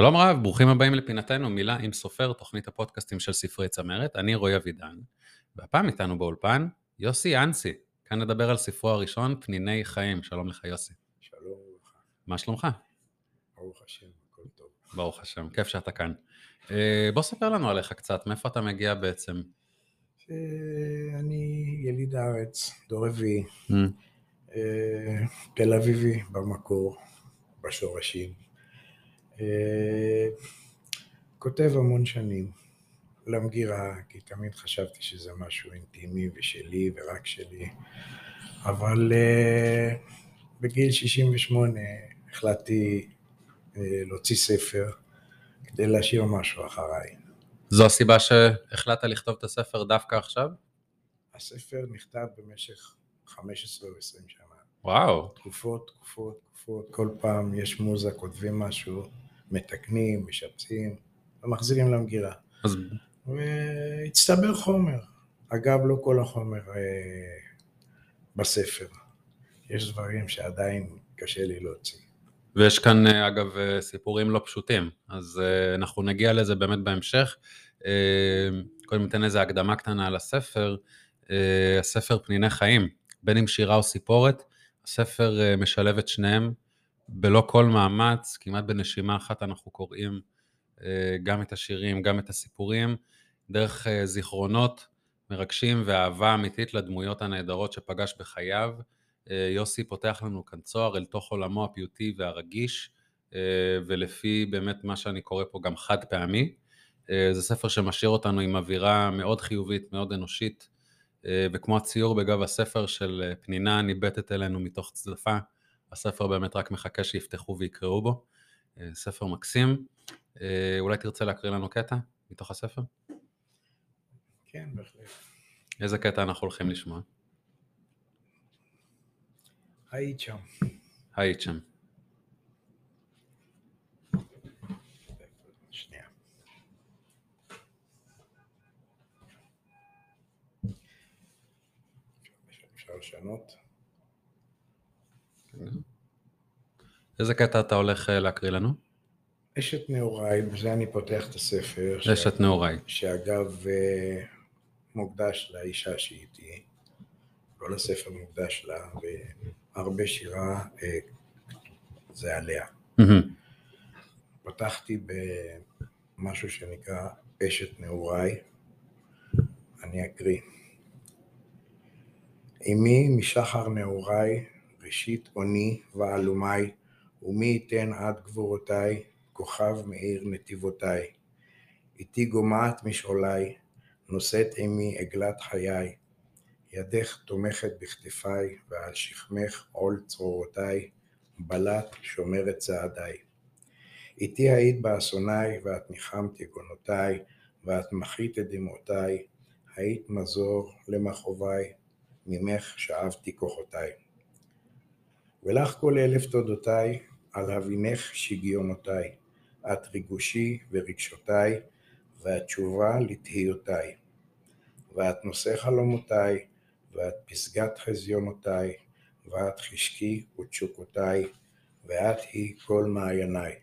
שלום רב, ברוכים הבאים לפינתנו מילה עם סופר, תוכנית הפודקאסטים של ספרי צמרת. אני רועי אבידן, והפעם איתנו באולפן יוסי אנסי. כאן נדבר על ספרו הראשון, פניני חיים. שלום לך יוסי. שלום וברכה. מה שלומך? ברוך השם, הכל טוב. ברוך השם, כיף שאתה כאן. אה, בוא ספר לנו עליך קצת, מאיפה אתה מגיע בעצם? אה, אני יליד הארץ, דור רביעי, אה, תל אביבי במקור, בשורשים. אה, כותב המון שנים למגירה, כי תמיד חשבתי שזה משהו אינטימי ושלי ורק שלי, אבל אה, בגיל 68 החלטתי אה, להוציא ספר כדי להשאיר משהו אחריי. זו הסיבה שהחלטת לכתוב את הספר דווקא עכשיו? הספר נכתב במשך 15 או 20 שנה. וואו, תקופות, תקופות, תקופות, כל פעם יש מוזה, כותבים משהו, מתקנים, משפצים, ומחזירים למגירה. אז והצטבר חומר. אגב, לא כל החומר אה, בספר. יש דברים שעדיין קשה לי להוציא. ויש כאן אה, אגב אה, סיפורים לא פשוטים, אז אה, אנחנו נגיע לזה באמת בהמשך. אה, קודם ניתן איזה הקדמה קטנה על הספר. אה, הספר פניני חיים, בין אם שירה או סיפורת, הספר אה, משלב את שניהם בלא כל מאמץ, כמעט בנשימה אחת אנחנו קוראים אה, גם את השירים, גם את הסיפורים, דרך אה, זיכרונות מרגשים ואהבה אמיתית לדמויות הנהדרות שפגש בחייו. אה, יוסי פותח לנו כאן צוהר אל תוך עולמו הפיוטי והרגיש, ולפי באמת מה שאני קורא פה גם חד פעמי. זה ספר שמשאיר אותנו עם אווירה מאוד חיובית, מאוד אנושית, וכמו הציור בגב הספר של פנינה ניבטת אלינו מתוך צדפה, הספר באמת רק מחכה שיפתחו ויקראו בו. אה, ספר מקסים. אה, אולי תרצה להקריא לנו קטע מתוך הספר? כן, בהחלט. איזה קטע אנחנו הולכים לשמוע? היית שם. היית שם. שנייה. אפשר לשנות? איזה קטע אתה הולך אה, להקריא לנו? אשת נעוריי, בזה אני פותח את הספר. ש- אשת נעוריי. שאגב אה, מוקדש לאישה שהיא איתי. כל הספר מוקדש לה, והרבה שירה אה, זה עליה. פתחתי במשהו שנקרא אשת נעוריי, אני אקריא. אמי משחר נעוריי, ראשית אוני ועלומי, ומי ייתן עד גבורותיי, כוכב מאיר נתיבותיי. איתי גומעת משעולי, נושאת עמי עגלת חיי, ידך תומכת בכתפיי, ועל שכמך עול צרורותיי, בלט שומרת צעדיי. איתי היית באסוני, ואת ניחמת יגונותיי, ואת מחית את דמעותיי, היית מזור למכאוביי, ממך שאבתי כוחותיי. ולך כל אלף תודותיי, על הבינך שגיונותיי, את ריגושי ורגשותיי, והתשובה לתהיותיי. ואת נושא חלומותיי, ואת פסגת חזיונותיי, ואת חשקי ותשוקותיי, ואת היא כל מעייניי.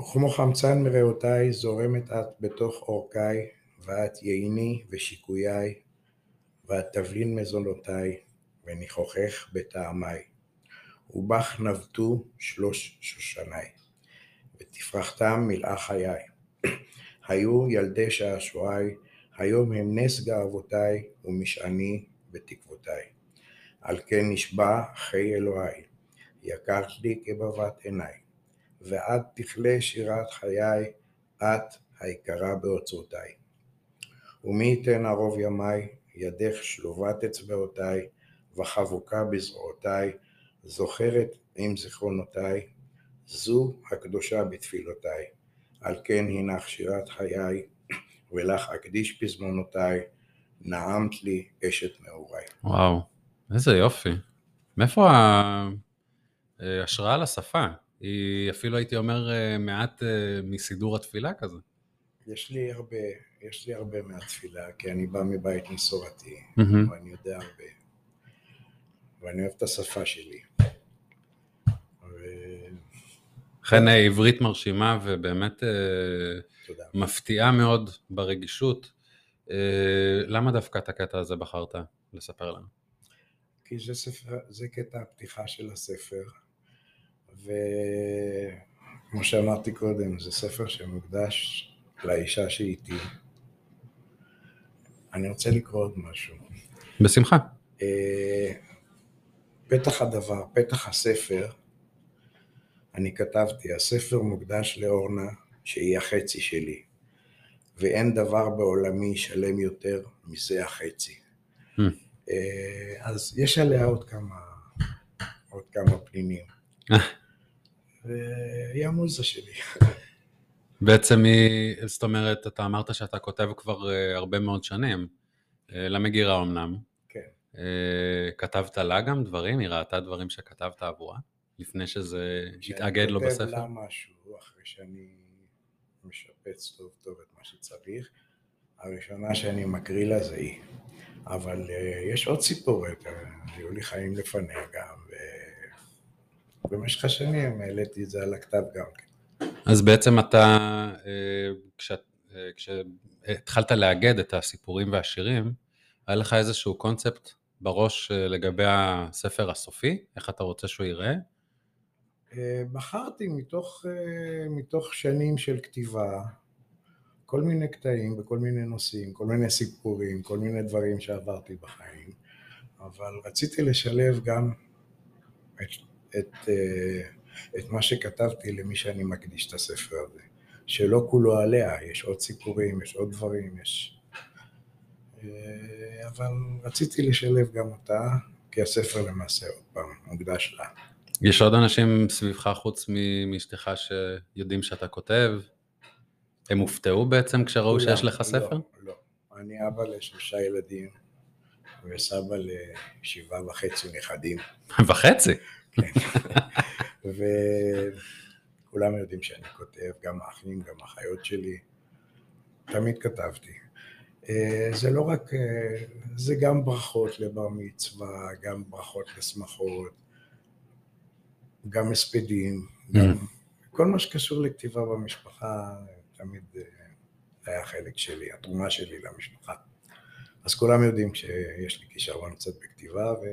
וכמו חמצן מריאותיי זורמת את בתוך עורקיי, ואת ייני ושיקויי, ואת תבלין מזונותיי, וניחוחך בטעמיי. ובך נבטו שלוש שושניי, ותפרחתם מלאה חיי. היו ילדי שעשועי, היום הם נס גאוותיי, ומשעני ותקוותיי. על כן נשבע חי אלוהי, יקרת לי כבבת עיניי. ועד תכלה שירת חיי, את היקרה באוצרותיי. ומי ייתן ערוב ימיי, ידך שלובת אצבעותיי, וחבוקה בזרועותיי, זוכרת עם זיכרונותיי, זו הקדושה בתפילותיי. על כן הנך שירת חיי, ולך אקדיש פזמונותיי, נעמת לי אשת נעוריי. וואו, איזה יופי. מאיפה ה- אה, ההשראה לשפה? היא אפילו הייתי אומר אה, מעט אה, מסידור התפילה כזה. יש לי הרבה, יש לי הרבה מהתפילה, כי אני בא מבית מסורתי, מהמם. ואני יודע הרבה. ואני אוהב את השפה שלי. אכן אה, עברית מרשימה ובאמת אה, תודה. מפתיעה מאוד ברגישות. אה, למה דווקא את הקטע הזה בחרת לספר לנו? כי זה ספר, זה קטע הפתיחה של הספר, וכמו שאמרתי קודם, זה ספר שמוקדש לאישה שאיתי. אני רוצה לקרוא עוד משהו. בשמחה. אה, פתח הדבר, פתח הספר, אני כתבתי, הספר מוקדש לאורנה, שהיא החצי שלי, ואין דבר בעולמי שלם יותר מזה החצי. Hmm. אה, אז יש עליה עוד כמה, עוד כמה פנינים. והיא המוזה שלי. בעצם היא, זאת אומרת, אתה אמרת שאתה כותב כבר אה, הרבה מאוד שנים, אה, למגירה אמנם. כן. אה, כתבת לה גם דברים? היא ראתה דברים שכתבת עבורה? לפני שזה התאגד לו בספר? כותב לה משהו, אחרי שאני משפץ טוב טוב את מה שצריך, הראשונה שאני מקריא לה זה היא. אבל יש עוד סיפורת, היו לי חיים לפניה גם, ובמשך השנים העליתי את זה על הכתב גם כן. אז בעצם אתה, אה, אה, כשהתחלת לאגד את הסיפורים והשירים, היה לך איזשהו קונספט בראש אה, לגבי הספר הסופי? איך אתה רוצה שהוא ייראה? אה, בחרתי מתוך, מתוך שנים של כתיבה, כל מיני קטעים וכל מיני נושאים, כל מיני סיפורים, כל מיני דברים שעברתי בחיים, אבל רציתי לשלב גם את, את, את מה שכתבתי למי שאני מקדיש את הספר הזה, שלא כולו עליה, יש עוד סיפורים, יש עוד דברים, יש... אה, אבל רציתי לשלב גם אותה, כי הספר למעשה עוד פעם מוקדש לה. יש עוד אנשים סביבך חוץ מאשתך שיודעים שאתה כותב? הם הופתעו בעצם כשראו שיש לך לא, ספר? לא. אני אבא לשלושה ילדים וסבא לשבעה וחצי נכדים, וחצי. וכולם יודעים שאני כותב, גם האחים, גם האחיות שלי. תמיד כתבתי. אה, זה לא רק, אה, זה גם ברכות לבר מצווה, גם ברכות לשמחות, גם הספדים, גם כל מה שקשור לכתיבה במשפחה, תמיד אה, היה חלק שלי, התרומה שלי למשפחה. אז כולם יודעים שיש לי כישרון קצת בכתיבה, ו...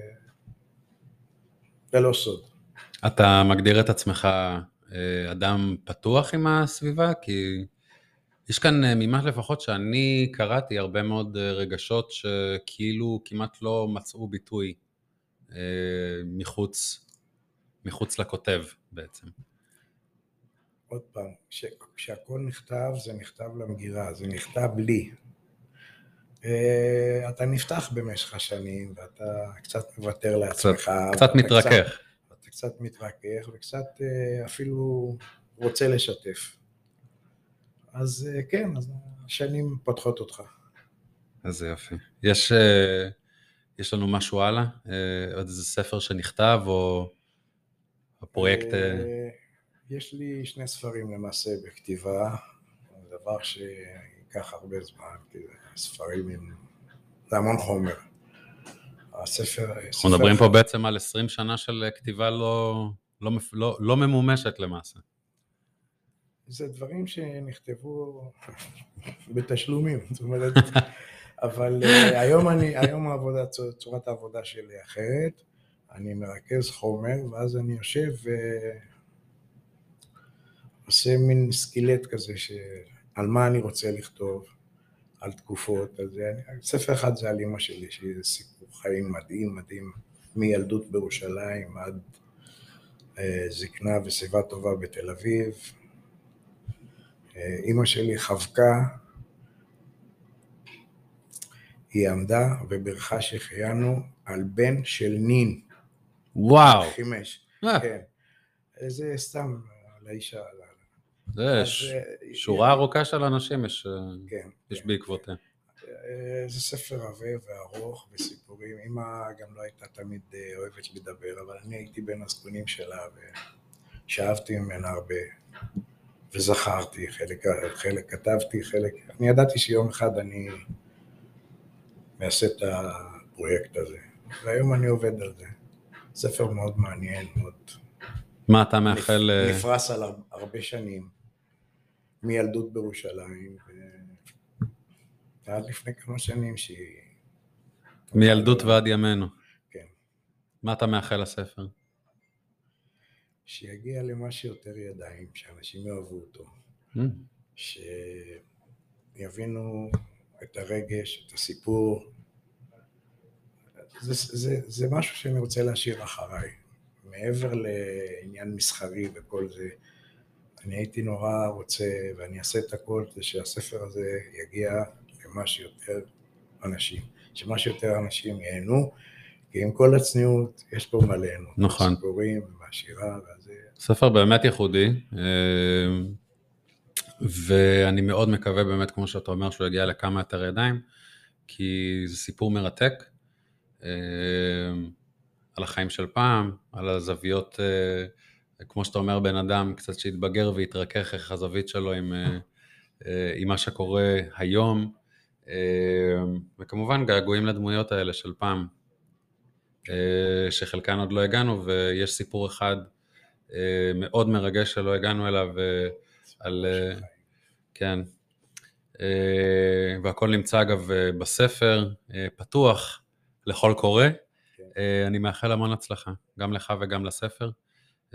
זה לא סוד. אתה מגדיר את עצמך אה, אדם פתוח עם הסביבה? כי יש כאן אה, ממה לפחות שאני קראתי הרבה מאוד אה, רגשות שכאילו כמעט לא מצאו ביטוי מחוץ, מחוץ לכותב בעצם. עוד פעם, כש, כשהכל נכתב, זה נכתב למגירה, זה נכתב לי. אה, אתה נפתח במשך השנים, ואתה קצת מוותר לעצמך. קצת ואתה מתרכך. אתה קצת מתרכך, וקצת אה, אפילו רוצה לשתף. אז אה, כן, אז השנים פותחות אותך. איזה יופי. יש, אה, יש לנו משהו הלאה? אה, עוד איזה ספר שנכתב, או הפרויקט... יש לי שני ספרים למעשה בכתיבה, דבר שייקח הרבה זמן, כי ספרים עם... זה המון חומר. הספר... אנחנו מדברים פה בעצם על 20 שנה של כתיבה לא, לא, לא, לא ממומשת למעשה. זה דברים שנכתבו בתשלומים, זאת אומרת, אבל אה, היום אני, היום העבודה, צור- צורת העבודה שלי אחרת, אני מרכז חומר, ואז אני יושב ועושה מין סקילט כזה, ש... על מה אני רוצה לכתוב, על תקופות, אז ספר אחד זה על אימא שלי, שהיא סיפור חיים מדהים מדהים, מילדות בירושלים עד אה, זקנה ושיבה טובה בתל אביב, אימא שלי חבקה, היא עמדה ובירכה שהחיינו על בן של נין, וואו, חימש, אה, כן. זה סתם על האישה. על ה- זה אז, אה, שורה ארוכה של אנשים יש, אה, כן. יש כן. בעקבותיה. אה, זה ספר עבה וארוך וסיפורים. אימא גם לא הייתה תמיד אוהבת לדבר, אבל אני הייתי בין הזקונים שלה ושאבתי ממנה הרבה. וזכרתי, חלק, חלק כתבתי, חלק... אני ידעתי שיום אחד אני אעשה את הפרויקט הזה, והיום אני עובד על זה. ספר מאוד מעניין, מאוד... מה אתה מאחל... נפרס על הר- הרבה שנים, מילדות בירושלים, ועד לפני כמה שנים שהיא... מילדות ועד ימינו. כן. מה אתה מאחל לספר? שיגיע למה שיותר ידיים, שאנשים יאהבו אותו, Mm, שיבינו את הרגש, את הסיפור. זה, זה, זה משהו שאני רוצה להשאיר אחריי. מעבר לעניין מסחרי וכל זה, אני הייתי נורא רוצה, ואני אעשה את הכל כדי שהספר הזה יגיע למה שיותר אנשים, שמה שיותר אנשים ייהנו, כי עם כל הצניעות, יש פה מלא ליהנות. נכון. סיפורים, והשירה, וזה... ספר באמת ייחודי, ואני מאוד מקווה באמת, כמו שאתה אומר, שהוא יגיע לכמה יותר ידיים, כי זה סיפור מרתק, אה, על החיים של פעם, על הזוויות, אה, כמו שאתה אומר, בן אדם קצת שהתבגר והתרכך, איך הזווית שלו עם, אה, אה, עם מה שקורה היום, אה, וכמובן געגועים לדמויות האלה של פעם, שחלקן עוד לא הגענו, ויש סיפור אחד מאוד מרגש שלא הגענו אליו, על... כן. והכל נמצא אגב בספר, פתוח לכל קורא. כן. אני מאחל המון הצלחה, גם לך וגם לספר.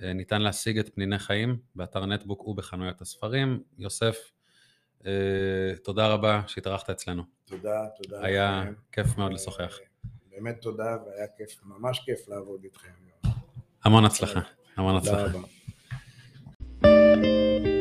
אה, ניתן להשיג את פניני חיים באתר נטבוק ובחנויות הספרים. יוסף, אה, תודה רבה שהתארחת אצלנו. תודה, תודה. היה לכם. כיף מאוד לשוחח. אה, באמת תודה, והיה כיף, ממש כיף לעבוד איתכם. המון הצלחה, המון הצלחה. תודה רבה.